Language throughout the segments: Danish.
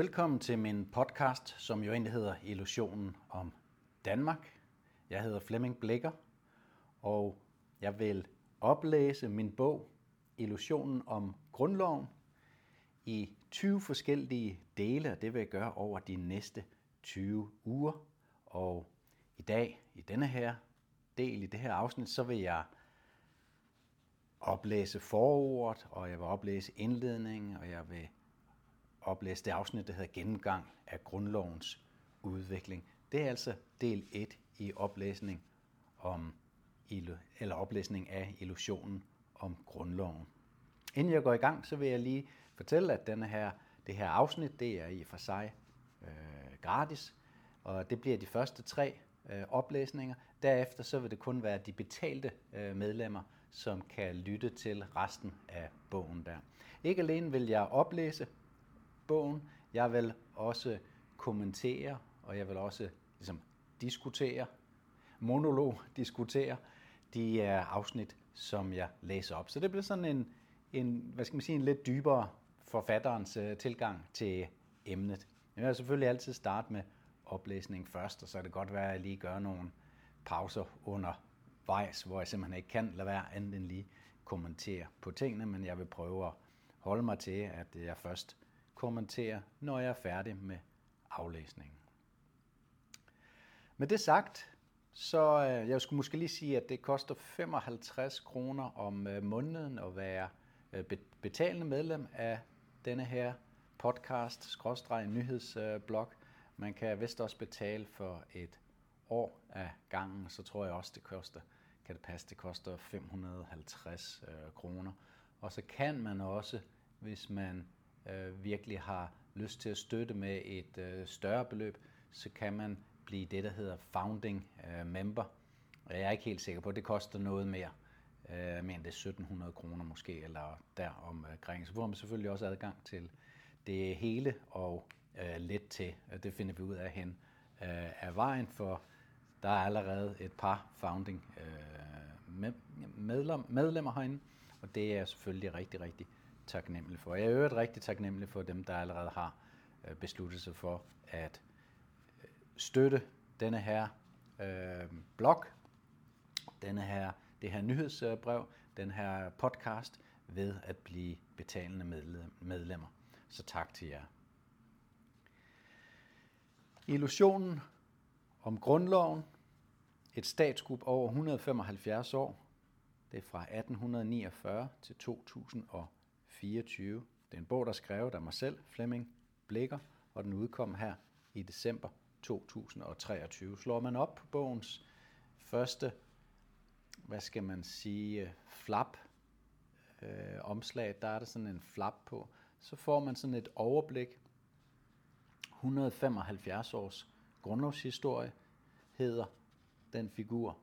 Velkommen til min podcast, som jo egentlig hedder Illusionen om Danmark. Jeg hedder Flemming Blikker, og jeg vil oplæse min bog Illusionen om Grundloven i 20 forskellige dele, og det vil jeg gøre over de næste 20 uger. Og i dag, i denne her del, i det her afsnit, så vil jeg oplæse forordet, og jeg vil oplæse indledningen, og jeg vil oplæse det afsnit, der hedder Gennemgang af grundlovens udvikling. Det er altså del 1 i oplæsning om eller oplæsning af illusionen om grundloven. Inden jeg går i gang, så vil jeg lige fortælle, at denne her, det her afsnit, det er i for sig øh, gratis, og det bliver de første tre øh, oplæsninger. Derefter så vil det kun være de betalte øh, medlemmer, som kan lytte til resten af bogen der. Ikke alene vil jeg oplæse bogen, jeg vil også kommentere, og jeg vil også ligesom, diskutere, monolog diskutere de uh, afsnit, som jeg læser op. Så det bliver sådan en, en hvad skal man sige, en lidt dybere forfatterens uh, tilgang til emnet. Jeg vil selvfølgelig altid starte med oplæsning først, og så er det godt være, at jeg lige gør nogle pauser undervejs, hvor jeg simpelthen ikke kan lade være andet end lige kommentere på tingene, men jeg vil prøve at holde mig til, at jeg først kommentere, når jeg er færdig med aflæsningen. Med det sagt, så øh, jeg skulle måske lige sige, at det koster 55 kroner om øh, måneden at være øh, betalende medlem af denne her podcast, skråstreg nyhedsblog. Man kan vist også betale for et år af gangen, så tror jeg også, det koster, kan det passe, det koster 550 kroner. Og så kan man også, hvis man øh, virkelig har lyst til at støtte med et øh, større beløb, så kan man blive det, der hedder founding øh, member. Jeg er ikke helt sikker på, at det koster noget mere. Øh, men det er 1700 kroner måske, eller derom omkring. Øh, så får man selvfølgelig også adgang til det hele og øh, lidt til. Det finder vi ud af hen øh, af vejen, for der er allerede et par founding øh, medlem, medlemmer herinde, og det er selvfølgelig rigtig, rigtig taknemmelig for. Jeg er øvrigt rigtig taknemmelig for dem, der allerede har øh, besluttet sig for at øh, støtte denne her øh, blog, denne her, det her nyhedsbrev, den her podcast ved at blive betalende medlemmer. Så tak til jer. Illusionen om grundloven, et statskup over 175 år, det er fra 1849 til 24. Det er en bog, der er skrevet af mig selv, Flemming Blikker, og den udkom her i december 2023. Slår man op på bogens første, hvad skal man sige, flap, øh, omslag, der er der sådan en flap på, så får man sådan et overblik. 175 års grundlovshistorie hedder den figur.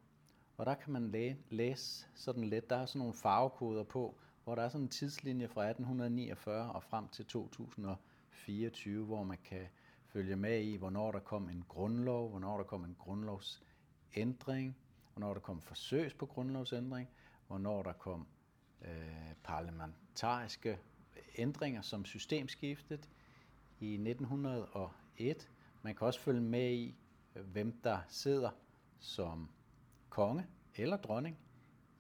Og der kan man læ- læse sådan lidt, der er sådan nogle farvekoder på, hvor der er sådan en tidslinje fra 1849 og frem til 2024, hvor man kan følge med i, hvornår der kom en grundlov, hvornår der kom en grundlovsændring, hvornår der kom forsøgs på grundlovsændring, hvornår der kom øh, parlamentariske ændringer som systemskiftet i 1901. Man kan også følge med i, hvem der sidder som konge eller dronning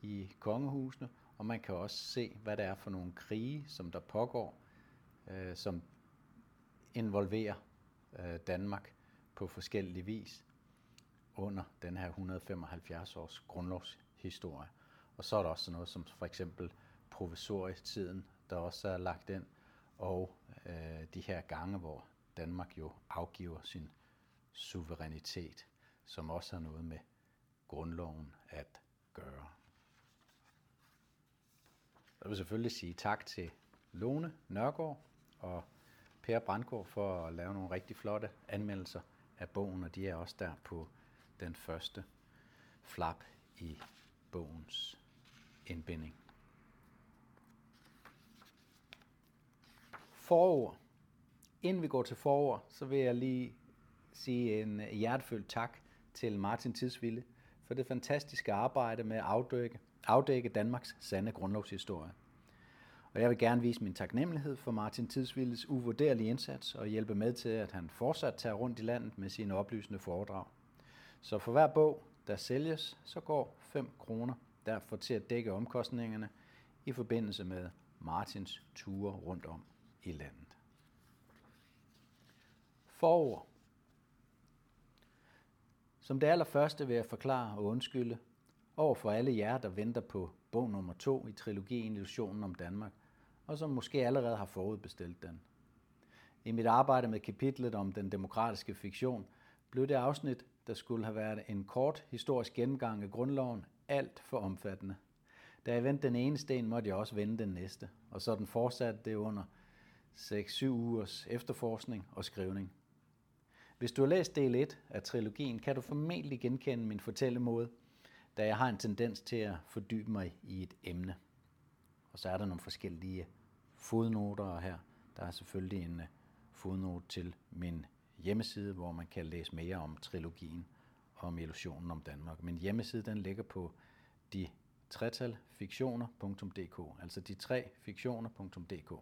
i kongehusene, og man kan også se, hvad det er for nogle krige, som der pågår, øh, som involverer øh, Danmark på forskellige vis under den her 175 års grundlovshistorie. Og så er der også noget som for eksempel provisorietiden, der også er lagt ind, og øh, de her gange, hvor Danmark jo afgiver sin suverænitet, som også har noget med grundloven at gøre. Jeg vil selvfølgelig sige tak til Lone Nørgaard og Per Brandgaard for at lave nogle rigtig flotte anmeldelser af bogen, og de er også der på den første flap i bogens indbinding. Forord. Inden vi går til forord, så vil jeg lige sige en hjertefølt tak til Martin Tidsville for det fantastiske arbejde med at afdække afdække Danmarks sande grundlovshistorie. Og jeg vil gerne vise min taknemmelighed for Martin Tidsvildes uvurderlige indsats og hjælpe med til, at han fortsat tager rundt i landet med sine oplysende foredrag. Så for hver bog, der sælges, så går 5 kroner derfor til at dække omkostningerne i forbindelse med Martins ture rundt om i landet. Forår. Som det allerførste vil jeg forklare og undskylde over for alle jer, der venter på bog nummer 2 i trilogien Illusionen om Danmark, og som måske allerede har forudbestilt den. I mit arbejde med kapitlet om den demokratiske fiktion, blev det afsnit, der skulle have været en kort historisk gennemgang af grundloven, alt for omfattende. Da jeg vendte den ene sten, måtte jeg også vende den næste, og så den fortsatte det under 6-7 ugers efterforskning og skrivning. Hvis du har læst del 1 af trilogien, kan du formentlig genkende min fortællemåde, da jeg har en tendens til at fordybe mig i et emne. Og så er der nogle forskellige fodnoter her. Der er selvfølgelig en øh, fodnote til min hjemmeside, hvor man kan læse mere om trilogien og om illusionen om Danmark. Min hjemmeside den ligger på de tretalfiktioner.dk, altså de tre fiktioner.dk.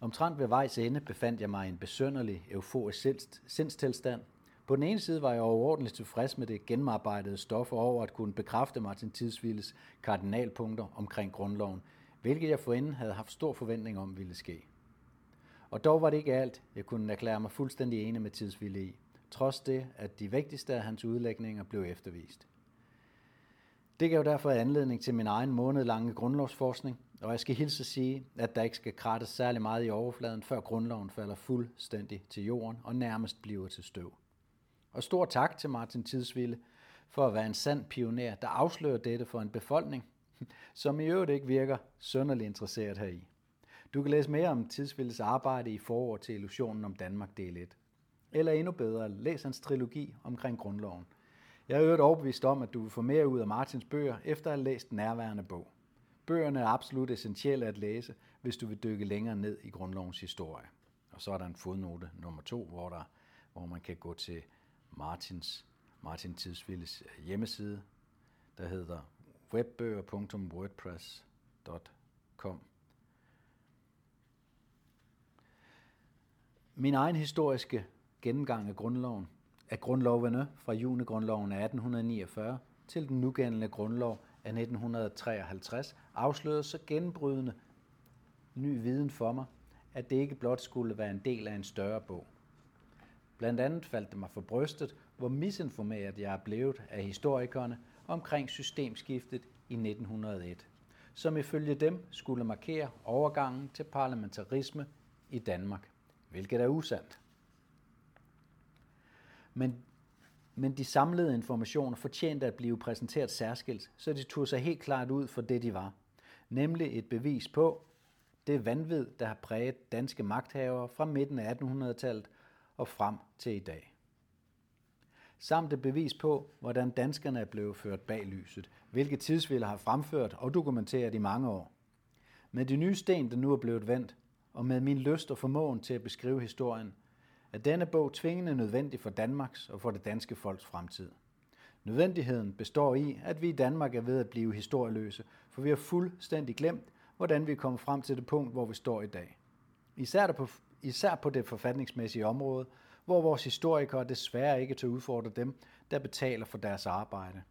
Omtrent ved vejs ende befandt jeg mig i en besønderlig, euforisk sindstilstand. På den ene side var jeg overordentligt tilfreds med det gennemarbejdede stof over at kunne bekræfte Martin Tidsvilles kardinalpunkter omkring grundloven, hvilket jeg forinden havde haft stor forventning om ville ske. Og dog var det ikke alt, jeg kunne erklære mig fuldstændig enig med Tidsville i, trods det, at de vigtigste af hans udlægninger blev eftervist. Det gav derfor anledning til min egen månedlange grundlovsforskning, og jeg skal hilse at sige, at der ikke skal krattes særlig meget i overfladen, før grundloven falder fuldstændig til jorden og nærmest bliver til støv. Og stor tak til Martin Tidsville for at være en sand pioner, der afslører dette for en befolkning, som i øvrigt ikke virker sønderlig interesseret heri. Du kan læse mere om Tidsvilles arbejde i forår til Illusionen om Danmark del 1. Eller endnu bedre, læs hans trilogi omkring grundloven. Jeg er øvrigt overbevist om, at du vil få mere ud af Martins bøger, efter at have læst nærværende bog. Bøgerne er absolut essentielle at læse, hvis du vil dykke længere ned i grundlovens historie. Og så er der en fodnote nummer to, hvor, der, hvor man kan gå til Martins, Martin Tidsvilles øh, hjemmeside, der hedder webbøger.wordpress.com. Min egen historiske gennemgang af grundloven, af grundlovene fra junigrundloven af 1849 til den nugældende grundlov af 1953 afslørede så gennembrydende ny viden for mig, at det ikke blot skulle være en del af en større bog. Blandt andet faldt det mig for brystet, hvor misinformeret jeg er blevet af historikerne omkring systemskiftet i 1901, som ifølge dem skulle markere overgangen til parlamentarisme i Danmark, hvilket er usandt. Men, men de samlede informationer fortjente at blive præsenteret særskilt, så de tog sig helt klart ud for det, de var. Nemlig et bevis på det vanvid, der har præget danske magthavere fra midten af 1800-tallet og frem til i dag. Samt et bevis på, hvordan danskerne er blevet ført bag lyset, hvilke tidsvilder har fremført og dokumenteret i mange år. Med de nye sten, der nu er blevet vendt, og med min lyst og formåen til at beskrive historien, er denne bog tvingende nødvendig for Danmarks og for det danske folks fremtid. Nødvendigheden består i, at vi i Danmark er ved at blive historieløse, for vi har fuldstændig glemt, hvordan vi er kommet frem til det punkt, hvor vi står i dag. Især på, især på det forfatningsmæssige område, hvor vores historikere desværre ikke tør udfordre dem, der betaler for deres arbejde.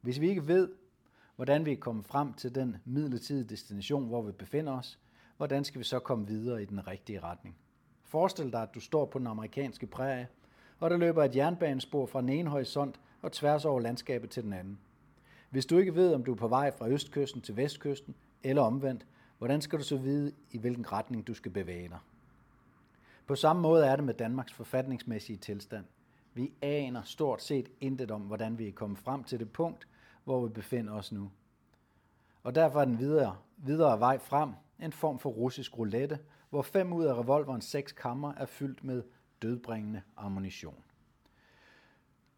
Hvis vi ikke ved, hvordan vi er kommet frem til den midlertidige destination, hvor vi befinder os, hvordan skal vi så komme videre i den rigtige retning? Forestil dig, at du står på den amerikanske prærie, og der løber et jernbanespor fra den ene horisont og tværs over landskabet til den anden. Hvis du ikke ved, om du er på vej fra østkysten til vestkysten, eller omvendt, hvordan skal du så vide, i hvilken retning du skal bevæge dig? På samme måde er det med Danmarks forfatningsmæssige tilstand. Vi aner stort set intet om, hvordan vi er kommet frem til det punkt, hvor vi befinder os nu. Og derfor er den videre, videre vej frem en form for russisk roulette, hvor fem ud af revolverens seks kammer er fyldt med dødbringende ammunition.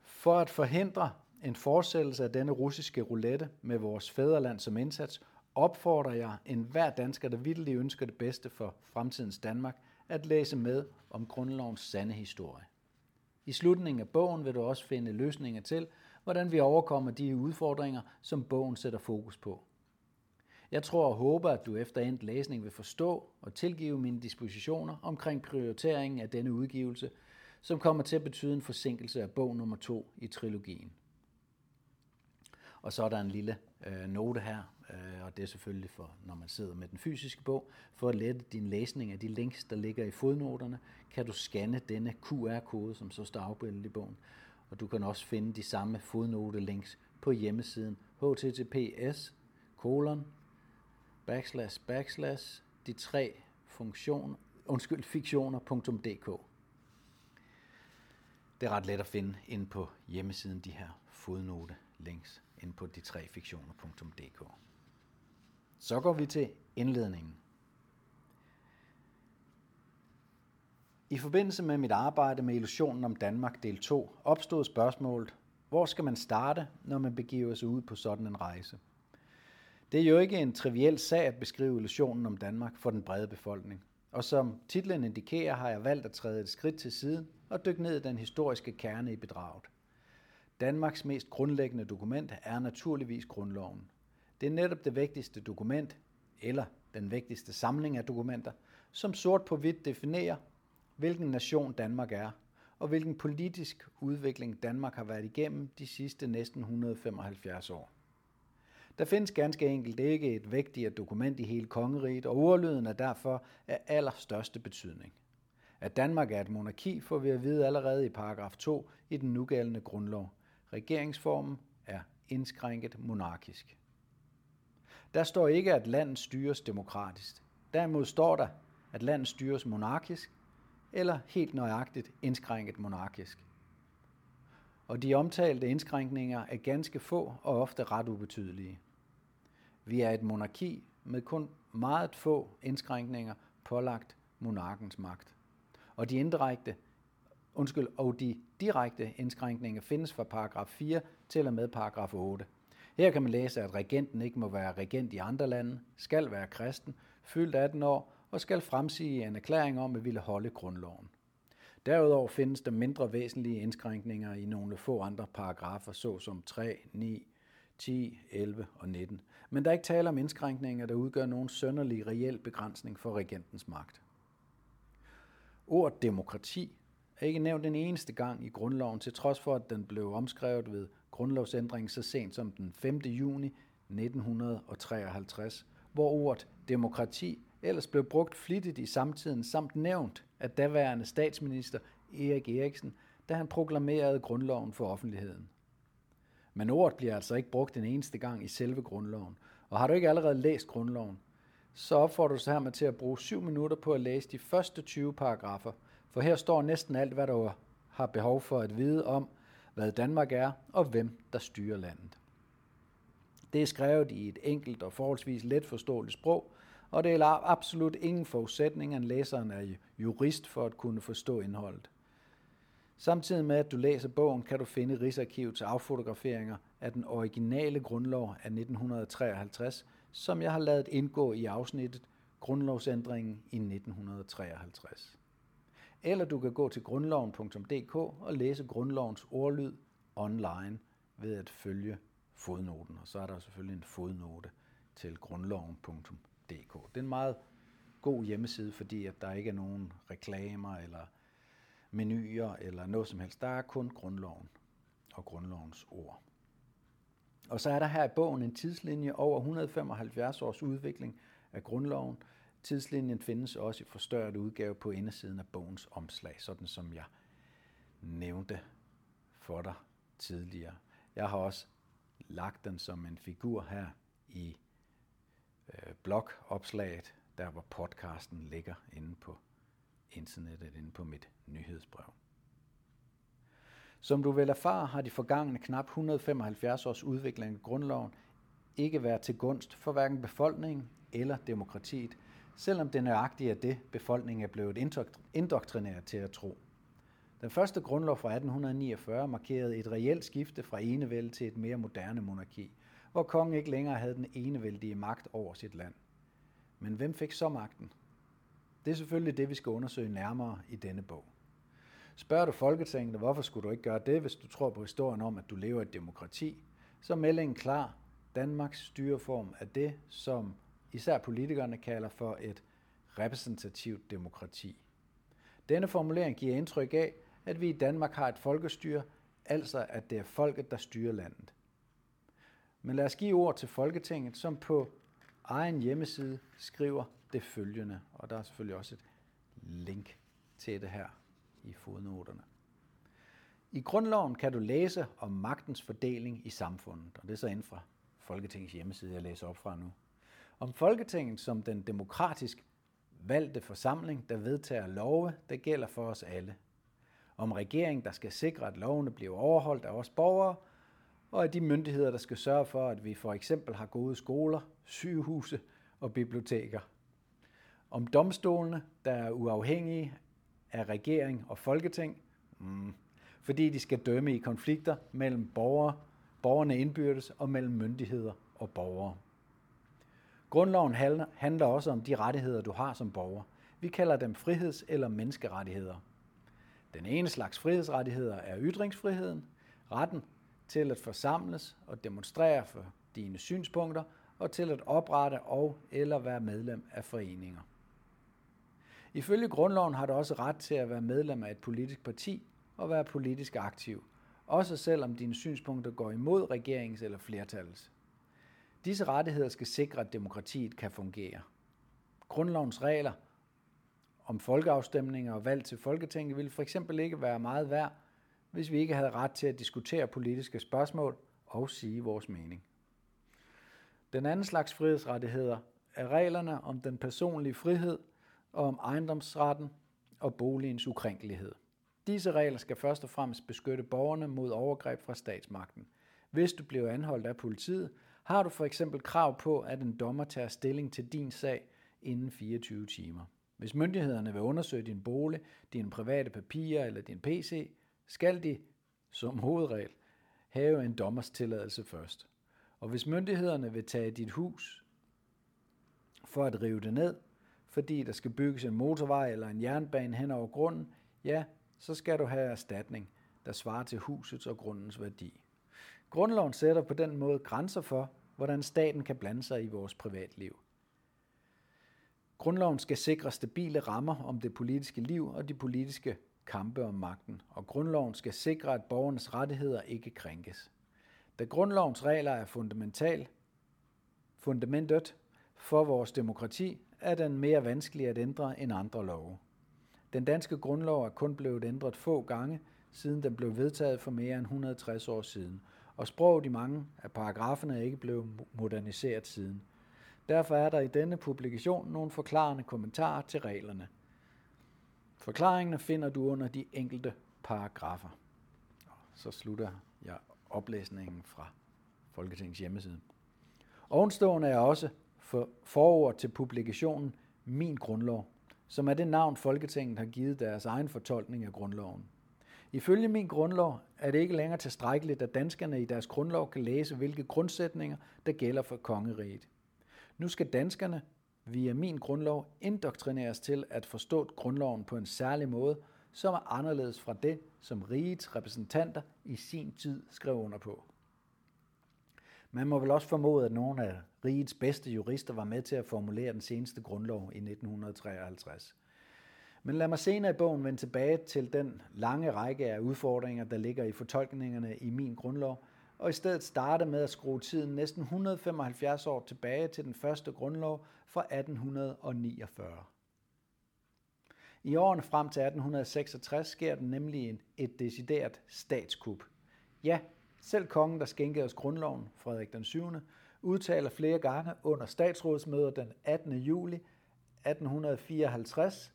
For at forhindre en fortsættelse af denne russiske roulette med vores fædreland som indsats, opfordrer jeg enhver dansker, der virkelig ønsker det bedste for fremtidens Danmark, at læse med om grundlovens sande historie. I slutningen af bogen vil du også finde løsninger til, hvordan vi overkommer de udfordringer, som bogen sætter fokus på. Jeg tror og håber, at du efter endt læsning vil forstå og tilgive mine dispositioner omkring prioriteringen af denne udgivelse, som kommer til at betyde en forsinkelse af bog nummer to i trilogien. Og så er der en lille øh, note her, Øh, og det er selvfølgelig for, når man sidder med den fysiske bog, for at lette din læsning af de links, der ligger i fodnoterne, kan du scanne denne QR-kode, som så står afbildet i bogen. Og du kan også finde de samme fodnote-links på hjemmesiden https kolon backslash backslash de tre funktioner, undskyld, fiktioner.dk. Det er ret let at finde ind på hjemmesiden de her fodnote links ind på de tre fiktioner.dk. Så går vi til indledningen. I forbindelse med mit arbejde med Illusionen om Danmark del 2 opstod spørgsmålet, hvor skal man starte, når man begiver sig ud på sådan en rejse? Det er jo ikke en triviel sag at beskrive illusionen om Danmark for den brede befolkning. Og som titlen indikerer, har jeg valgt at træde et skridt til siden og dykke ned i den historiske kerne i bedraget. Danmarks mest grundlæggende dokument er naturligvis grundloven. Det er netop det vigtigste dokument, eller den vigtigste samling af dokumenter, som sort på hvidt definerer, hvilken nation Danmark er, og hvilken politisk udvikling Danmark har været igennem de sidste næsten 175 år. Der findes ganske enkelt ikke et vigtigere dokument i hele kongeriget, og ordlyden er derfor af allerstørste betydning. At Danmark er et monarki, får vi at vide allerede i paragraf 2 i den nugældende grundlov. Regeringsformen er indskrænket monarkisk. Der står ikke, at landet styres demokratisk. Derimod står der, at landet styres monarkisk, eller helt nøjagtigt indskrænket monarkisk. Og de omtalte indskrænkninger er ganske få og ofte ret ubetydelige. Vi er et monarki med kun meget få indskrænkninger pålagt monarkens magt. Og de indirekte undskyld, og de direkte indskrænkninger findes fra paragraf 4 til og med paragraf 8. Her kan man læse, at regenten ikke må være regent i andre lande, skal være kristen, fyldt 18 år og skal fremsige en erklæring om at ville holde grundloven. Derudover findes der mindre væsentlige indskrænkninger i nogle få andre paragrafer, såsom 3, 9, 10, 11 og 19. Men der er ikke tale om indskrænkninger, der udgør nogen sønderlig reel begrænsning for regentens magt. Ordet demokrati er ikke nævnt en eneste gang i grundloven, til trods for, at den blev omskrevet ved grundlovsændringen så sent som den 5. juni 1953, hvor ordet demokrati ellers blev brugt flittigt i samtiden, samt nævnt af daværende statsminister Erik Eriksen, da han proklamerede grundloven for offentligheden. Men ordet bliver altså ikke brugt en eneste gang i selve grundloven. Og har du ikke allerede læst grundloven, så opfordrer du sig hermed til at bruge 7 minutter på at læse de første 20 paragrafer, for her står næsten alt, hvad du har behov for at vide om, hvad Danmark er og hvem der styrer landet. Det er skrevet i et enkelt og forholdsvis let forståeligt sprog, og det er absolut ingen forudsætning, at læseren er jurist for at kunne forstå indholdet. Samtidig med, at du læser bogen, kan du finde Rigsarkivets affotograferinger af den originale grundlov af 1953, som jeg har lavet indgå i afsnittet Grundlovsændringen i 1953. Eller du kan gå til grundloven.dk og læse grundlovens ordlyd online ved at følge fodnoten. Og så er der selvfølgelig en fodnote til grundloven.dk. Det er en meget god hjemmeside, fordi at der ikke er nogen reklamer eller menuer eller noget som helst. Der er kun grundloven og grundlovens ord. Og så er der her i bogen en tidslinje over 175 års udvikling af grundloven. Tidslinjen findes også i forstørret udgave på indersiden af bogens omslag, sådan som jeg nævnte for dig tidligere. Jeg har også lagt den som en figur her i øh, blogopslaget, der hvor podcasten ligger inde på internettet, inde på mit nyhedsbrev. Som du vil erfare, har de forgangne knap 175 års udvikling af grundloven ikke været til gunst for hverken befolkningen eller demokratiet, selvom det nøjagtigt er det, befolkningen er blevet indoktrineret til at tro. Den første grundlov fra 1849 markerede et reelt skifte fra enevælde til et mere moderne monarki, hvor kongen ikke længere havde den enevældige magt over sit land. Men hvem fik så magten? Det er selvfølgelig det, vi skal undersøge nærmere i denne bog. Spørger du Folketinget, hvorfor skulle du ikke gøre det, hvis du tror på historien om, at du lever i et demokrati, så er meldingen klar. Danmarks styreform er det, som især politikerne, kalder for et repræsentativt demokrati. Denne formulering giver indtryk af, at vi i Danmark har et folkestyre, altså at det er folket, der styrer landet. Men lad os give ord til Folketinget, som på egen hjemmeside skriver det følgende, og der er selvfølgelig også et link til det her i fodnoterne. I grundloven kan du læse om magtens fordeling i samfundet, og det er så inden fra Folketingets hjemmeside, jeg læser op fra nu. Om Folketinget som den demokratisk valgte forsamling, der vedtager love, der gælder for os alle. Om regeringen, der skal sikre, at lovene bliver overholdt af os borgere, og af de myndigheder, der skal sørge for, at vi for eksempel har gode skoler, sygehuse og biblioteker. Om domstolene, der er uafhængige af regering og folketing, mm, fordi de skal dømme i konflikter mellem borgere, borgerne indbyrdes og mellem myndigheder og borgere. Grundloven handler også om de rettigheder, du har som borger. Vi kalder dem friheds- eller menneskerettigheder. Den ene slags frihedsrettigheder er ytringsfriheden, retten til at forsamles og demonstrere for dine synspunkter og til at oprette og eller være medlem af foreninger. Ifølge grundloven har du også ret til at være medlem af et politisk parti og være politisk aktiv, også selvom dine synspunkter går imod regeringens eller flertallets. Disse rettigheder skal sikre, at demokratiet kan fungere. Grundlovens regler om folkeafstemninger og valg til Folketinget ville for eksempel ikke være meget værd, hvis vi ikke havde ret til at diskutere politiske spørgsmål og sige vores mening. Den anden slags frihedsrettigheder er reglerne om den personlige frihed og om ejendomsretten og boligens ukrænkelighed. Disse regler skal først og fremmest beskytte borgerne mod overgreb fra statsmagten. Hvis du bliver anholdt af politiet, har du for eksempel krav på, at en dommer tager stilling til din sag inden 24 timer. Hvis myndighederne vil undersøge din bolig, dine private papirer eller din PC, skal de, som hovedregel, have en dommers tilladelse først. Og hvis myndighederne vil tage dit hus for at rive det ned, fordi der skal bygges en motorvej eller en jernbane hen over grunden, ja, så skal du have erstatning, der svarer til husets og grundens værdi. Grundloven sætter på den måde grænser for, hvordan staten kan blande sig i vores privatliv. Grundloven skal sikre stabile rammer om det politiske liv og de politiske kampe om magten, og grundloven skal sikre, at borgernes rettigheder ikke krænkes. Da grundlovens regler er fundamental, fundamentet for vores demokrati, er den mere vanskelig at ændre end andre love. Den danske grundlov er kun blevet ændret få gange, siden den blev vedtaget for mere end 160 år siden, og sproget i mange af paragraferne er ikke blevet moderniseret siden. Derfor er der i denne publikation nogle forklarende kommentarer til reglerne. Forklaringerne finder du under de enkelte paragrafer. Så slutter jeg oplæsningen fra Folketingets hjemmeside. Ovenstående er også for forord til publikationen Min Grundlov, som er det navn Folketinget har givet deres egen fortolkning af grundloven. Ifølge min grundlov er det ikke længere tilstrækkeligt, at danskerne i deres grundlov kan læse, hvilke grundsætninger, der gælder for kongeriget. Nu skal danskerne via min grundlov indoktrineres til at forstå grundloven på en særlig måde, som er anderledes fra det, som rigets repræsentanter i sin tid skrev under på. Man må vel også formode, at nogle af rigets bedste jurister var med til at formulere den seneste grundlov i 1953. Men lad mig senere i bogen vende tilbage til den lange række af udfordringer, der ligger i fortolkningerne i min grundlov, og i stedet starte med at skrue tiden næsten 175 år tilbage til den første grundlov fra 1849. I årene frem til 1866 sker den nemlig et decideret statskup. Ja, selv kongen, der skænkede os grundloven, Frederik den 7., udtaler flere gange under statsrådsmøder den 18. juli 1854,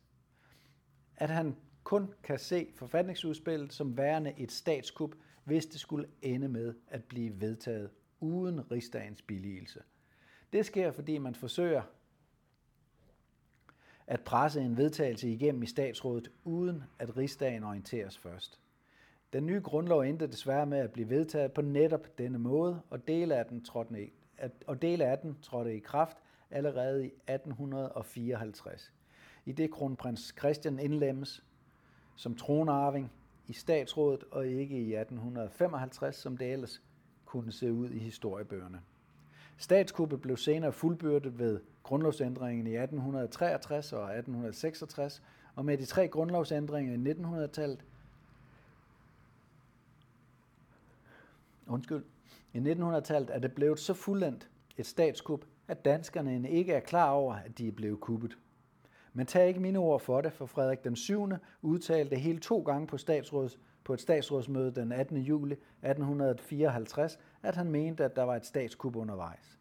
at han kun kan se forfatningsudspillet som værende et statskup, hvis det skulle ende med at blive vedtaget uden rigsdagens billigelse. Det sker, fordi man forsøger at presse en vedtagelse igennem i statsrådet, uden at rigsdagen orienteres først. Den nye grundlov endte desværre med at blive vedtaget på netop denne måde, og dele af den trådte i, og dele af den trådte i kraft allerede i 1854. I det kronprins Christian indlemmes som tronarving i statsrådet og ikke i 1855, som det ellers kunne se ud i historiebøgerne. Statskuppet blev senere fuldbyrdet ved grundlovsændringen i 1863 og 1866, og med de tre grundlovsændringer i 1900-tallet, undskyld, i 1900-tallet er det blevet så fuldendt et statskup, at danskerne ikke er klar over, at de er blevet kuppet. Men tag ikke mine ord for det, for Frederik den 7. udtalte hele to gange på, statsråds, på et statsrådsmøde den 18. juli 1854, at han mente, at der var et statskup undervejs.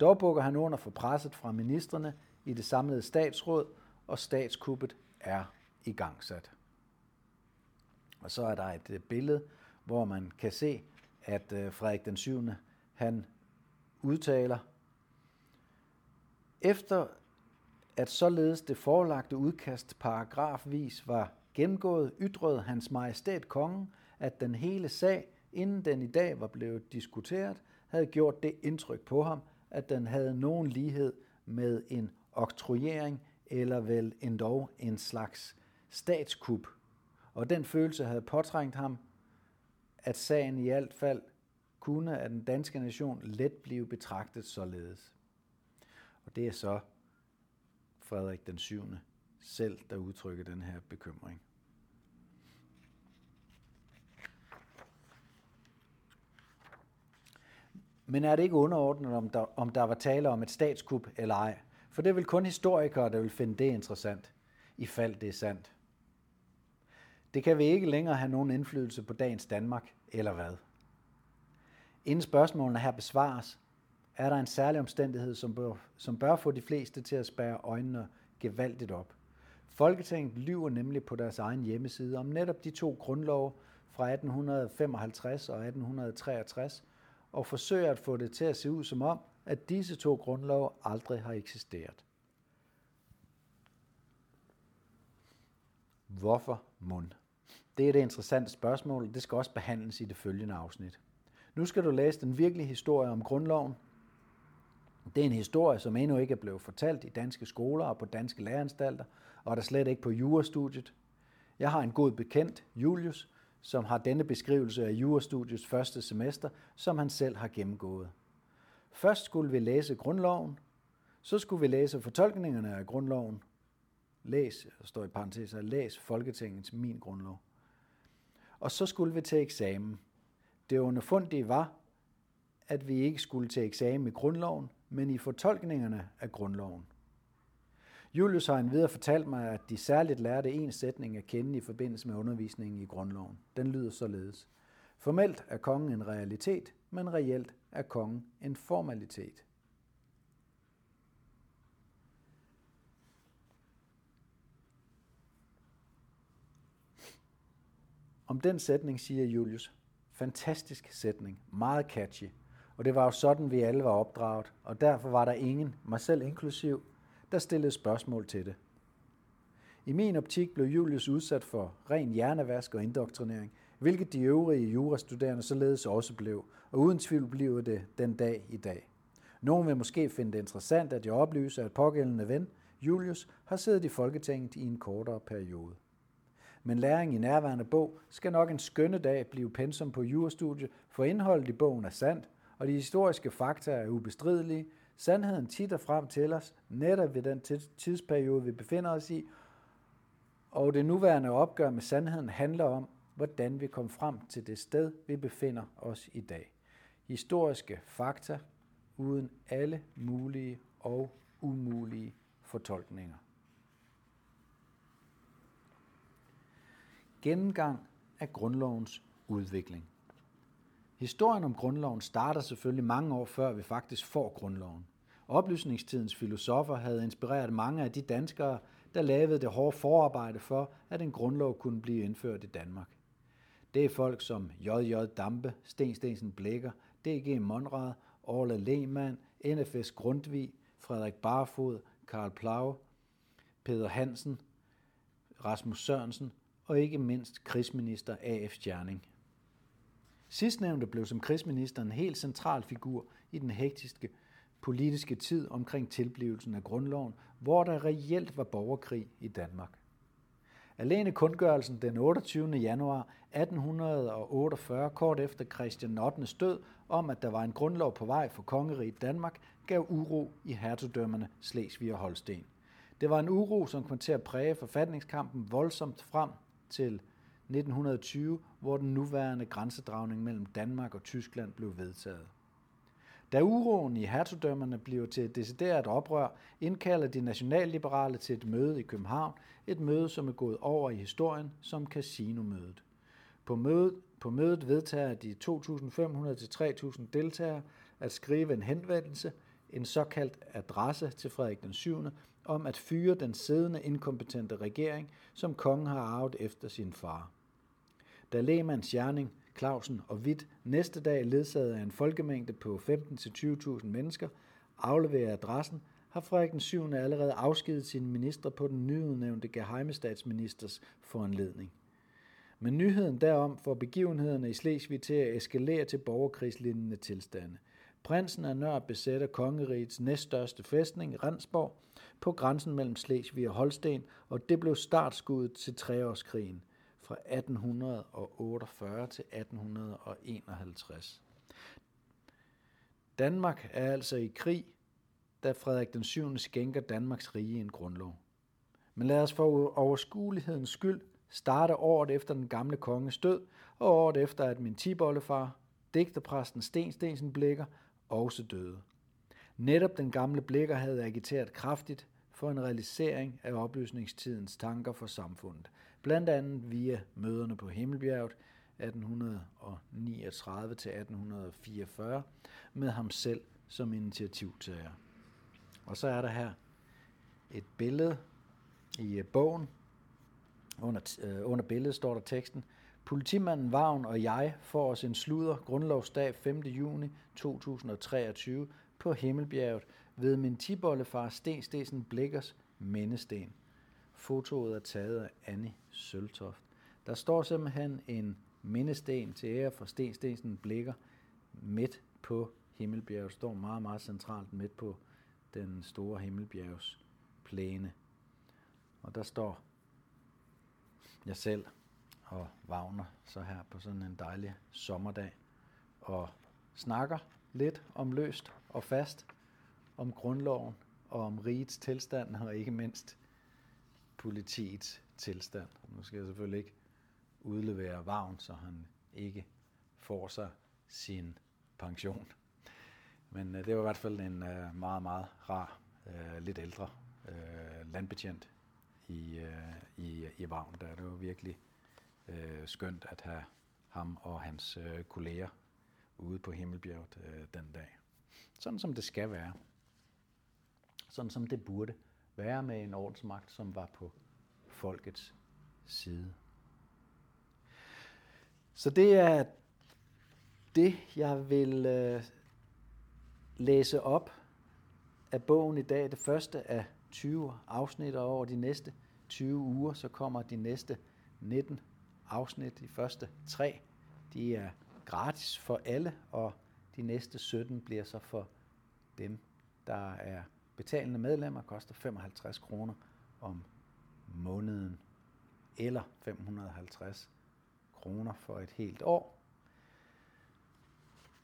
Dog bukker han under for presset fra ministerne i det samlede statsråd, og statskuppet er igangsat. Og så er der et øh, billede, hvor man kan se, at øh, Frederik den 7. han udtaler, efter at således det forelagte udkast paragrafvis var gennemgået, ytrede hans majestæt kongen, at den hele sag, inden den i dag var blevet diskuteret, havde gjort det indtryk på ham, at den havde nogen lighed med en oktroyering eller vel endog en slags statskup. Og den følelse havde påtrængt ham, at sagen i alt fald kunne af den danske nation let blive betragtet således. Og det er så Frederik den 7. selv, der udtrykker den her bekymring. Men er det ikke underordnet, om der, om der var tale om et statskup eller ej? For det vil kun historikere, der vil finde det interessant, i fald det er sandt. Det kan vi ikke længere have nogen indflydelse på dagens Danmark, eller hvad? Inden spørgsmålene her besvares, er der en særlig omstændighed, som bør, som bør få de fleste til at spære øjnene gevaldigt op. Folketinget lyver nemlig på deres egen hjemmeside om netop de to grundlove fra 1855 og 1863, og forsøger at få det til at se ud som om, at disse to grundlove aldrig har eksisteret. Hvorfor mund? Det er et interessant spørgsmål, og det skal også behandles i det følgende afsnit. Nu skal du læse den virkelige historie om grundloven. Det er en historie, som endnu ikke er blevet fortalt i danske skoler og på danske læreanstalter, og der slet ikke på jurastudiet. Jeg har en god bekendt, Julius, som har denne beskrivelse af jurastudiets første semester, som han selv har gennemgået. Først skulle vi læse grundloven, så skulle vi læse fortolkningerne af grundloven. Læs, der står i parentes, læs Folketingets min grundlov. Og så skulle vi til eksamen. Det underfundige var, at vi ikke skulle til eksamen i grundloven, men i fortolkningerne af grundloven. Julius har endvidere fortalt mig, at de særligt lærte en sætning at kende i forbindelse med undervisningen i grundloven. Den lyder således. Formelt er kongen en realitet, men reelt er kongen en formalitet. Om den sætning siger Julius, fantastisk sætning, meget catchy, og det var jo sådan, vi alle var opdraget, og derfor var der ingen, mig selv inklusiv, der stillede spørgsmål til det. I min optik blev Julius udsat for ren hjernevask og indoktrinering, hvilket de øvrige jurastuderende således også blev, og uden tvivl bliver det den dag i dag. Nogen vil måske finde det interessant, at jeg oplyser, at pågældende ven, Julius, har siddet i Folketinget i en kortere periode. Men læring i nærværende bog skal nok en skønne dag blive pensum på jurastudiet, for indholdet i bogen er sandt, og de historiske fakta er ubestridelige, Sandheden titter frem til os, netop ved den tidsperiode, vi befinder os i, og det nuværende opgør med sandheden handler om, hvordan vi kom frem til det sted, vi befinder os i dag. Historiske fakta uden alle mulige og umulige fortolkninger. Gennemgang af grundlovens udvikling. Historien om grundloven starter selvfølgelig mange år før vi faktisk får grundloven. Oplysningstidens filosofer havde inspireret mange af de danskere, der lavede det hårde forarbejde for, at en grundlov kunne blive indført i Danmark. Det er folk som J.J. Dampe, Sten Stensen Blækker, D.G. Monrad, Orla Lehmann, NFS Grundtvig, Frederik Barfod, Karl Plau, Peter Hansen, Rasmus Sørensen og ikke mindst krigsminister A.F. Stjerning. Sidstnævnte blev som krigsminister en helt central figur i den hektiske politiske tid omkring tilblivelsen af grundloven, hvor der reelt var borgerkrig i Danmark. Alene kundgørelsen den 28. januar 1848, kort efter Christian 8. død om, at der var en grundlov på vej for kongeriget Danmark, gav uro i hertugdømmerne Slesvig og Holsten. Det var en uro, som kom til at præge forfatningskampen voldsomt frem til 1920, hvor den nuværende grænsedragning mellem Danmark og Tyskland blev vedtaget. Da uroen i hertugdømmerne bliver til et decideret oprør, indkalder de nationalliberale til et møde i København, et møde, som er gået over i historien som casinomødet. På mødet, på mødet vedtager de 2.500-3.000 deltagere at skrive en henvendelse, en såkaldt adresse til Frederik den 7. om at fyre den siddende inkompetente regering, som kongen har arvet efter sin far. Da Lehmanns Jerning, Clausen og Witt næste dag ledsaget af en folkemængde på 15-20.000 mennesker afleverer adressen, har Frederik den 7. allerede afskedet sine minister på den nyudnævnte geheimestatsministers foranledning. Men nyheden derom får begivenhederne i Slesvig til at eskalere til borgerkrigslignende tilstande. Prinsen af Nør besætter kongerigets næststørste fæstning, Rensborg, på grænsen mellem Slesvig og Holsten, og det blev startskuddet til treårskrigen – fra 1848 til 1851. Danmark er altså i krig, da Frederik den 7. skænker Danmarks rige en grundlov. Men lad os for overskuelighedens skyld starte året efter den gamle konges død, og året efter, at min tibollefar, digterpræsten Sten Stensen Blikker, også døde. Netop den gamle Blikker havde agiteret kraftigt for en realisering af oplysningstidens tanker for samfundet – blandt andet via møderne på Himmelbjerget 1839 til 1844 med ham selv som initiativtager. Og så er der her et billede i øh, bogen. Under, øh, under billedet står der teksten, Politimanden Vagn og jeg får os en sludder grundlovsdag 5. juni 2023 på Himmelbjerget ved min tibollefar Sten Stesen Blikkers mindesten. Fotoet er taget af Annie Søltoft. Der står simpelthen en mindesten til ære for Sten Stesen Blikker midt på Himmelbjerget. Står meget, meget centralt midt på den store Himmelbjergs plæne. Og der står jeg selv og Wagner så her på sådan en dejlig sommerdag og snakker lidt om løst og fast, om grundloven og om rigets tilstand og ikke mindst politiets tilstand. Nu skal jeg selvfølgelig ikke udlevere Vagn, så han ikke får sig sin pension. Men øh, det var i hvert fald en øh, meget, meget rar, øh, lidt ældre øh, landbetjent i, øh, i, i Vagn. Der det var virkelig øh, skønt at have ham og hans øh, kolleger ude på Himmelbjerget øh, den dag. Sådan som det skal være. Sådan som det burde være med en ordensmagt, som var på folkets side. Så det er det, jeg vil øh, læse op af bogen i dag. Det første af 20 afsnit, og over de næste 20 uger, så kommer de næste 19 afsnit. De første tre, de er gratis for alle, og de næste 17 bliver så for dem, der er betalende medlemmer, koster 55 kroner om måneden, eller 550 kroner for et helt år.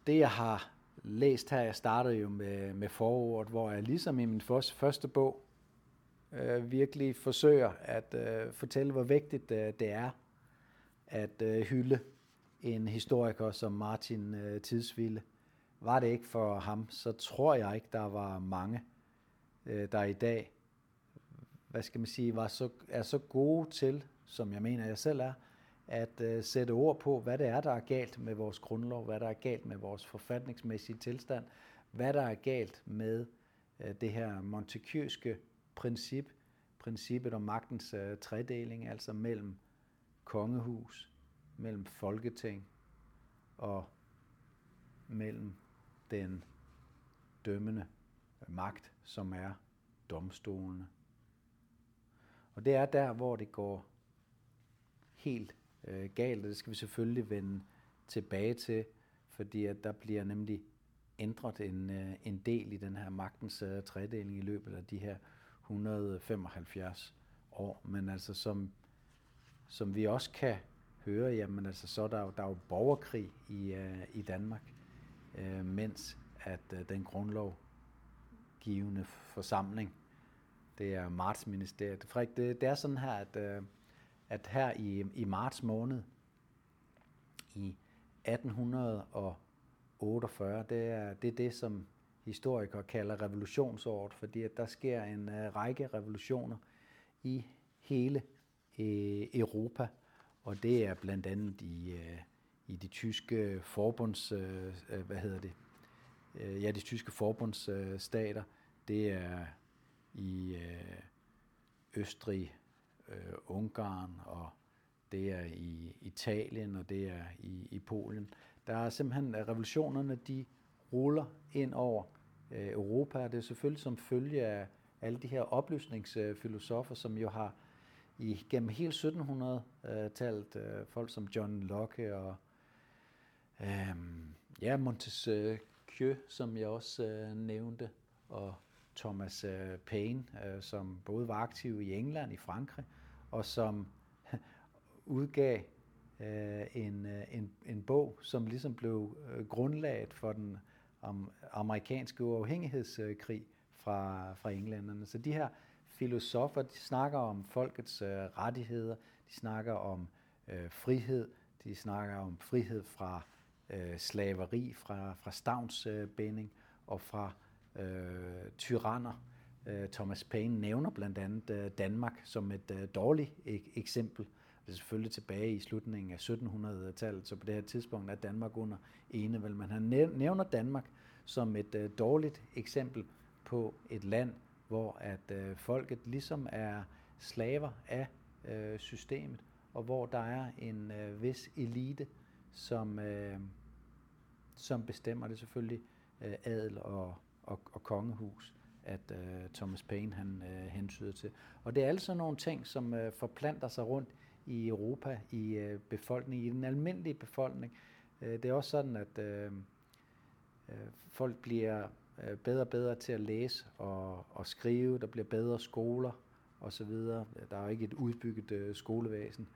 Det jeg har læst her, jeg startede jo med, med forordet, hvor jeg ligesom i min første bog øh, virkelig forsøger at øh, fortælle, hvor vigtigt øh, det er at øh, hylde en historiker som Martin øh, Tidsville. Var det ikke for ham, så tror jeg ikke, der var mange, øh, der i dag hvad skal man sige, var så, er så gode til, som jeg mener, jeg selv er, at øh, sætte ord på, hvad det er, der er galt med vores grundlov, hvad der er galt med vores forfatningsmæssige tilstand, hvad der er galt med øh, det her montekjøske princip, princippet om magtens øh, tredeling, altså mellem kongehus, mellem folketing og mellem den dømmende magt, som er domstolene. Og det er der, hvor det går helt øh, galt, og det skal vi selvfølgelig vende tilbage til, fordi at der bliver nemlig ændret en, øh, en del i den her magtens øh, tredeling i løbet af de her 175 år. Men altså som, som vi også kan høre, jamen altså så er der jo, der er jo borgerkrig i, øh, i Danmark. øh, mens at øh, den grundlovgivende forsamling, det er martsministeriet. Frederik, det, det er sådan her, at, øh, at her i, i marts måned i 1848, det er det, er det som historikere kalder revolutionsåret, fordi at der sker en uh, række revolutioner i hele uh, Europa, og det er blandt andet i, øh, i de tyske forbunds, øh, øh, hvad hedder det, ja, de tyske forbundsstater, uh, det er i Østrig, Ungarn og det er i Italien og det er i, i Polen. Der er simpelthen revolutionerne, de ruller ind over øh, Europa, og det er selvfølgelig som følge af alle de her oplysningsfilosofer, som jo har i, gennem hele 1700-tallet øh, folk som John Locke og øh, ja, Montesquieu, som jeg også øh, nævnte, og Thomas øh, Paine, øh, som både var aktiv i England, i Frankrig, og som udgav øh, en, øh, en, en bog, som ligesom blev øh, grundlaget for den om amerikanske uafhængighedskrig fra, fra englænderne. Så de her filosofer, de snakker om folkets øh, rettigheder, de snakker om øh, frihed, de snakker om frihed fra øh, slaveri, fra, fra stavnsbinding øh, og fra øh, tyranner. Øh, Thomas Paine nævner blandt andet øh, Danmark som et øh, dårligt ek- eksempel det er selvfølgelig tilbage i slutningen af 1700-tallet, så på det her tidspunkt er Danmark under enevæld. Men han nævner Danmark som et øh, dårligt eksempel på et land, hvor at øh, folket ligesom er slaver af øh, systemet, og hvor der er en øh, vis elite, som, øh, som bestemmer det selvfølgelig øh, adel og, og, og kongehus at øh, Thomas Paine han øh, hensyder til. Og det er altså nogle ting, som øh, forplanter sig rundt i Europa, i øh, befolkningen, i den almindelige befolkning. Øh, det er også sådan, at øh, øh, folk bliver øh, bedre og bedre til at læse og, og skrive. Der bliver bedre skoler osv. Der er jo ikke et udbygget øh, skolevæsen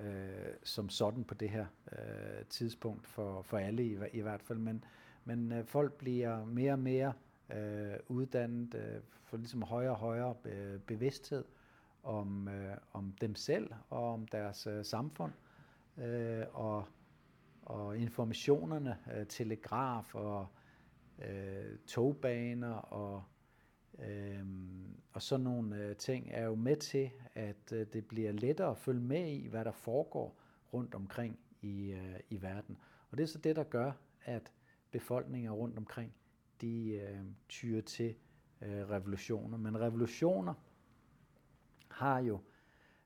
øh, som sådan på det her øh, tidspunkt for, for alle i, i hvert fald. Men, men øh, folk bliver mere og mere øh, uddannet, øh, for ligesom højere og højere øh, bevidsthed om, øh, om dem selv og om deres øh, samfund. Øh, og, og informationerne, øh, telegraf og øh, togbaner og, øh, og sådan nogle øh, ting er jo med til, at øh, det bliver lettere at følge med i, hvad der foregår rundt omkring i, øh, i verden. Og det er så det, der gør, at befolkninger rundt omkring, de øh, tyrer til øh, revolutioner. Men revolutioner har jo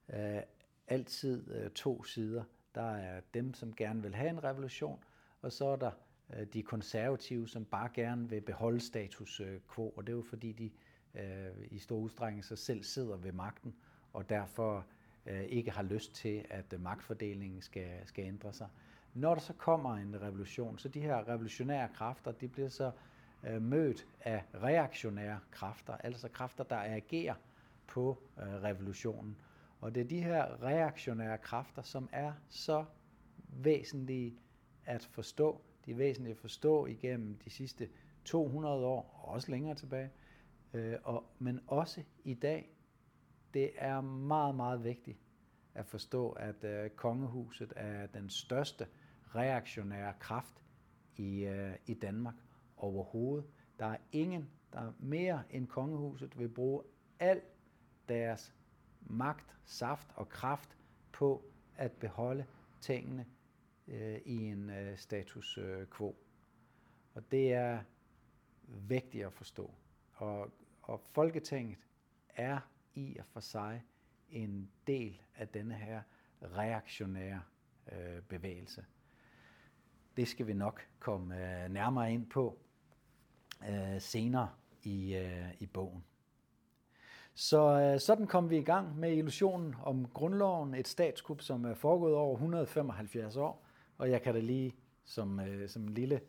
øh, altid øh, to sider. Der er dem, som gerne vil have en revolution, og så er der Øh, de konservative, som bare gerne vil beholde status øh, quo, og det er jo fordi, de øh, i stor udstrækning sig selv sidder ved magten, og derfor øh, ikke har lyst til, at øh, magtfordelingen skal, skal ændre sig. Når der så kommer en revolution, så de her revolutionære kræfter, de bliver så øh, mødt af reaktionære kræfter, altså kræfter, der agerer på øh, revolutionen. Og det er de her reaktionære kræfter, som er så væsentlige at forstå. Det er væsentligt at forstå igennem de sidste 200 år, og også længere tilbage, øh, og, men også i dag. Det er meget, meget vigtigt at forstå, at øh, kongehuset er den største reaktionære kraft i, øh, i Danmark overhovedet. Der er ingen, der mere end kongehuset vil bruge al deres magt, saft og kraft på at beholde tingene øh, i en øh, status øh, quo. Og det er vigtigt at forstå. Og, og Folketinget er i og for sig en del af denne her reaktionære øh, bevægelse. Det skal vi nok komme øh, nærmere ind på øh, senere i, øh, i bogen. Så øh, sådan kom vi i gang med illusionen om grundloven, et statskup, som er foregået over 175 år. Og jeg kan da lige som, øh, som en lille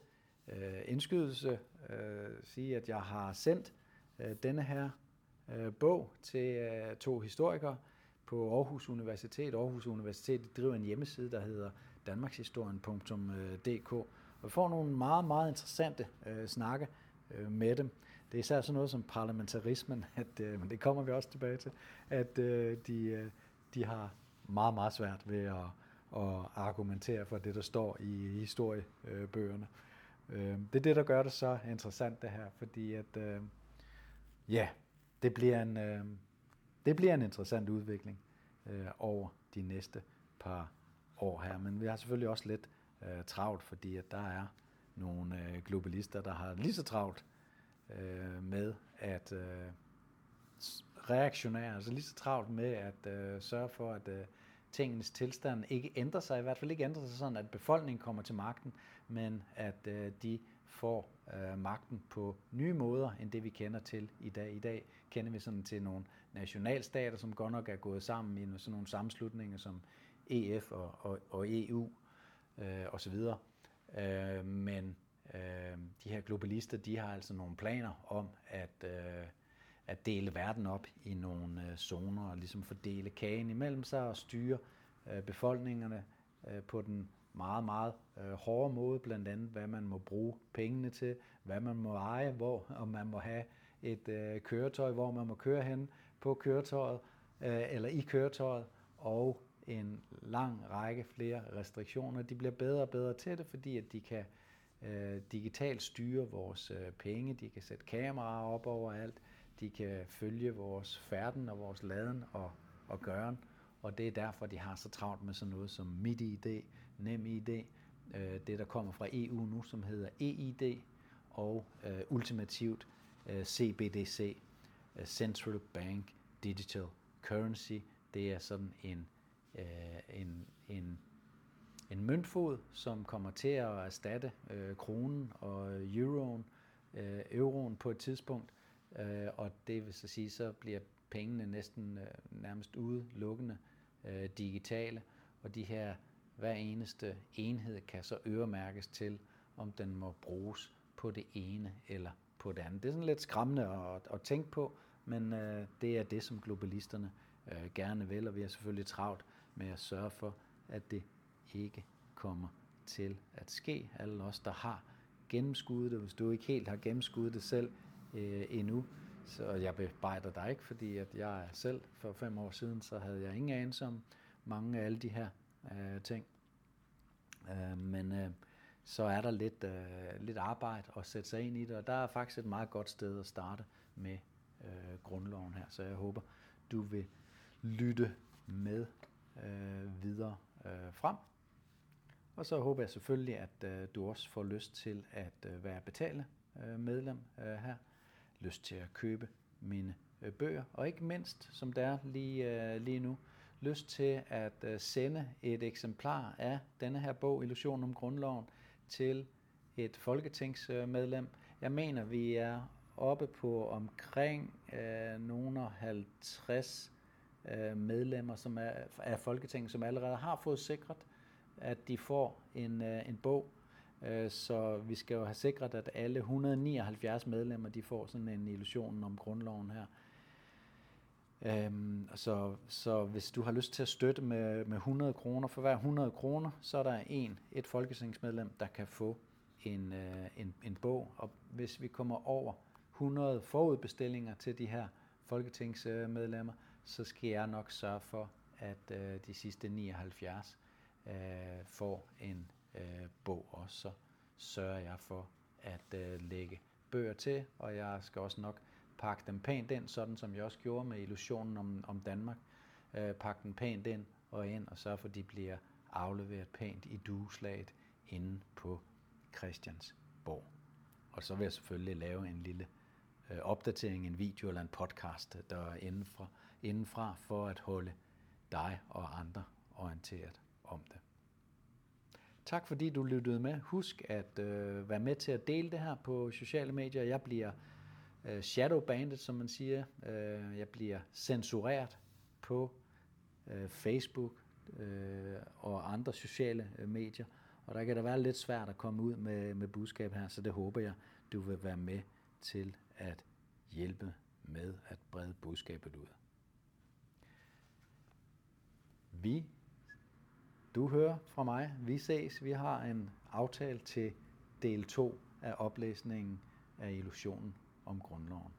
øh, indskydelse øh, sige, at jeg har sendt øh, denne her øh, bog til øh, to historikere på Aarhus Universitet. Aarhus Universitet driver en hjemmeside, der hedder danmarkshistorien.dk, Og vi får nogle meget, meget interessante øh, snakke øh, med dem. Det er især sådan noget som parlamentarismen, at, øh, men det kommer vi også tilbage til, at øh, de, øh, de har meget, meget svært ved at, og argumentere for det, der står i historiebøgerne. Øh, det er det, der gør det så interessant det her, fordi at, øh, ja, det bliver en, øh, det bliver en interessant udvikling over de næste par år her. Men vi har selvfølgelig også lidt travlt, fordi at der er nogle globalister, der har lige så travlt med at reaktionære, altså lige så travlt med at øh, sørge for, at øh, tingens tilstand ikke ændrer sig, i hvert fald ikke ændrer sig sådan, at befolkningen kommer til magten, men at øh, de får øh, magten på nye måder, end det vi kender til i dag. I dag kender vi sådan til nogle nationalstater, som godt nok er gået sammen i sådan nogle sammenslutninger som EF og, og, og EU øh, osv. Øh, men øh, de her globalister, de har altså nogle planer om at, øh, at dele verden op i nogle øh, zoner og ligesom fordele kagen imellem sig og styre øh, befolkningerne øh, på den meget, meget øh, hårde måde, blandt andet hvad man må bruge pengene til, hvad man må eje, hvor om man må have et øh, køretøj, hvor man må køre hen på køretøjet øh, eller i køretøjet, og en lang række flere restriktioner. De bliver bedre og bedre til det, fordi at de kan øh, digitalt styre vores øh, penge, de kan sætte kameraer op overalt, de kan følge vores færden og vores laden og, og gøren, og det er derfor, de har så travlt med sådan noget som MidiID, NemID, øh, det der kommer fra EU nu, som hedder EID, og øh, ultimativt øh, CBDC, øh, Central Bank Digital Currency. Det er sådan en, øh, en, en, en møntfod, som kommer til at erstatte øh, kronen og øh, euroen, øh, euroen på et tidspunkt, øh, og det vil så sige, så bliver pengene næsten øh, nærmest udelukkende øh, digitale, og de her hver eneste enhed kan så øremærkes til, om den må bruges på det ene eller på det andet. Det er sådan lidt skræmmende at, at tænke på, men øh, det er det, som globalisterne øh, gerne vil, og vi er selvfølgelig travlt med at sørge for, at det ikke kommer til at ske. Alle os, der har gennemskuddet det, hvis du ikke helt har gennemskuddet det selv øh, endnu, så jeg bebrejder dig ikke, fordi at jeg selv for fem år siden, så havde jeg ingen anelse om mange af alle de her øh, ting. Øh, men øh, så er der lidt, øh, lidt arbejde at sætte sig ind i det, og der er faktisk et meget godt sted at starte med øh, grundloven her. Så jeg håber, du vil lytte med øh, videre øh, frem. Og så håber jeg selvfølgelig, at øh, du også får lyst til at øh, være betalende øh, medlem øh, her. Lyst til at købe mine øh, bøger, og ikke mindst, som det er lige, øh, lige nu, lyst til at øh, sende et eksemplar af denne her bog, Illusion om Grundloven, til et folketingsmedlem. Jeg mener, vi er oppe på omkring øh, nogle 50 øh, medlemmer som er, af Folketinget, som allerede har fået sikret, at de får en, øh, en bog. Øh, så vi skal jo have sikret, at alle 179 medlemmer de får sådan en illusion om grundloven her. Øhm, så, så hvis du har lyst til at støtte med, med 100 kroner, for hver 100 kroner, så er der en, et folketingsmedlem, der kan få en, øh, en, en bog. Og hvis vi kommer over 100 forudbestillinger til de her folketingsmedlemmer, så skal jeg nok sørge for, at øh, de sidste 79 øh, får en øh, bog også. Så sørger jeg for at øh, lægge bøger til, og jeg skal også nok pakke dem pænt ind, sådan som jeg også gjorde med illusionen om, om Danmark. Øh, pakke dem pænt ind og ind, og sørge for, at de bliver afleveret pænt i dueslaget inde på Christiansborg. Og så vil jeg selvfølgelig lave en lille øh, opdatering, en video eller en podcast, der er indenfra, indenfra for at holde dig og andre orienteret om det. Tak fordi du lyttede med. Husk at øh, være med til at dele det her på sociale medier. Jeg bliver øh, shadowbandet, som man siger. Øh, jeg bliver censureret på øh, Facebook øh, og andre sociale øh, medier. Og der kan det være lidt svært at komme ud med, med budskab her, så det håber jeg, du vil være med til at hjælpe med at brede budskabet ud. Vi, du hører fra mig. Vi ses. Vi har en aftale til del 2 af oplæsningen af illusionen om grundloven.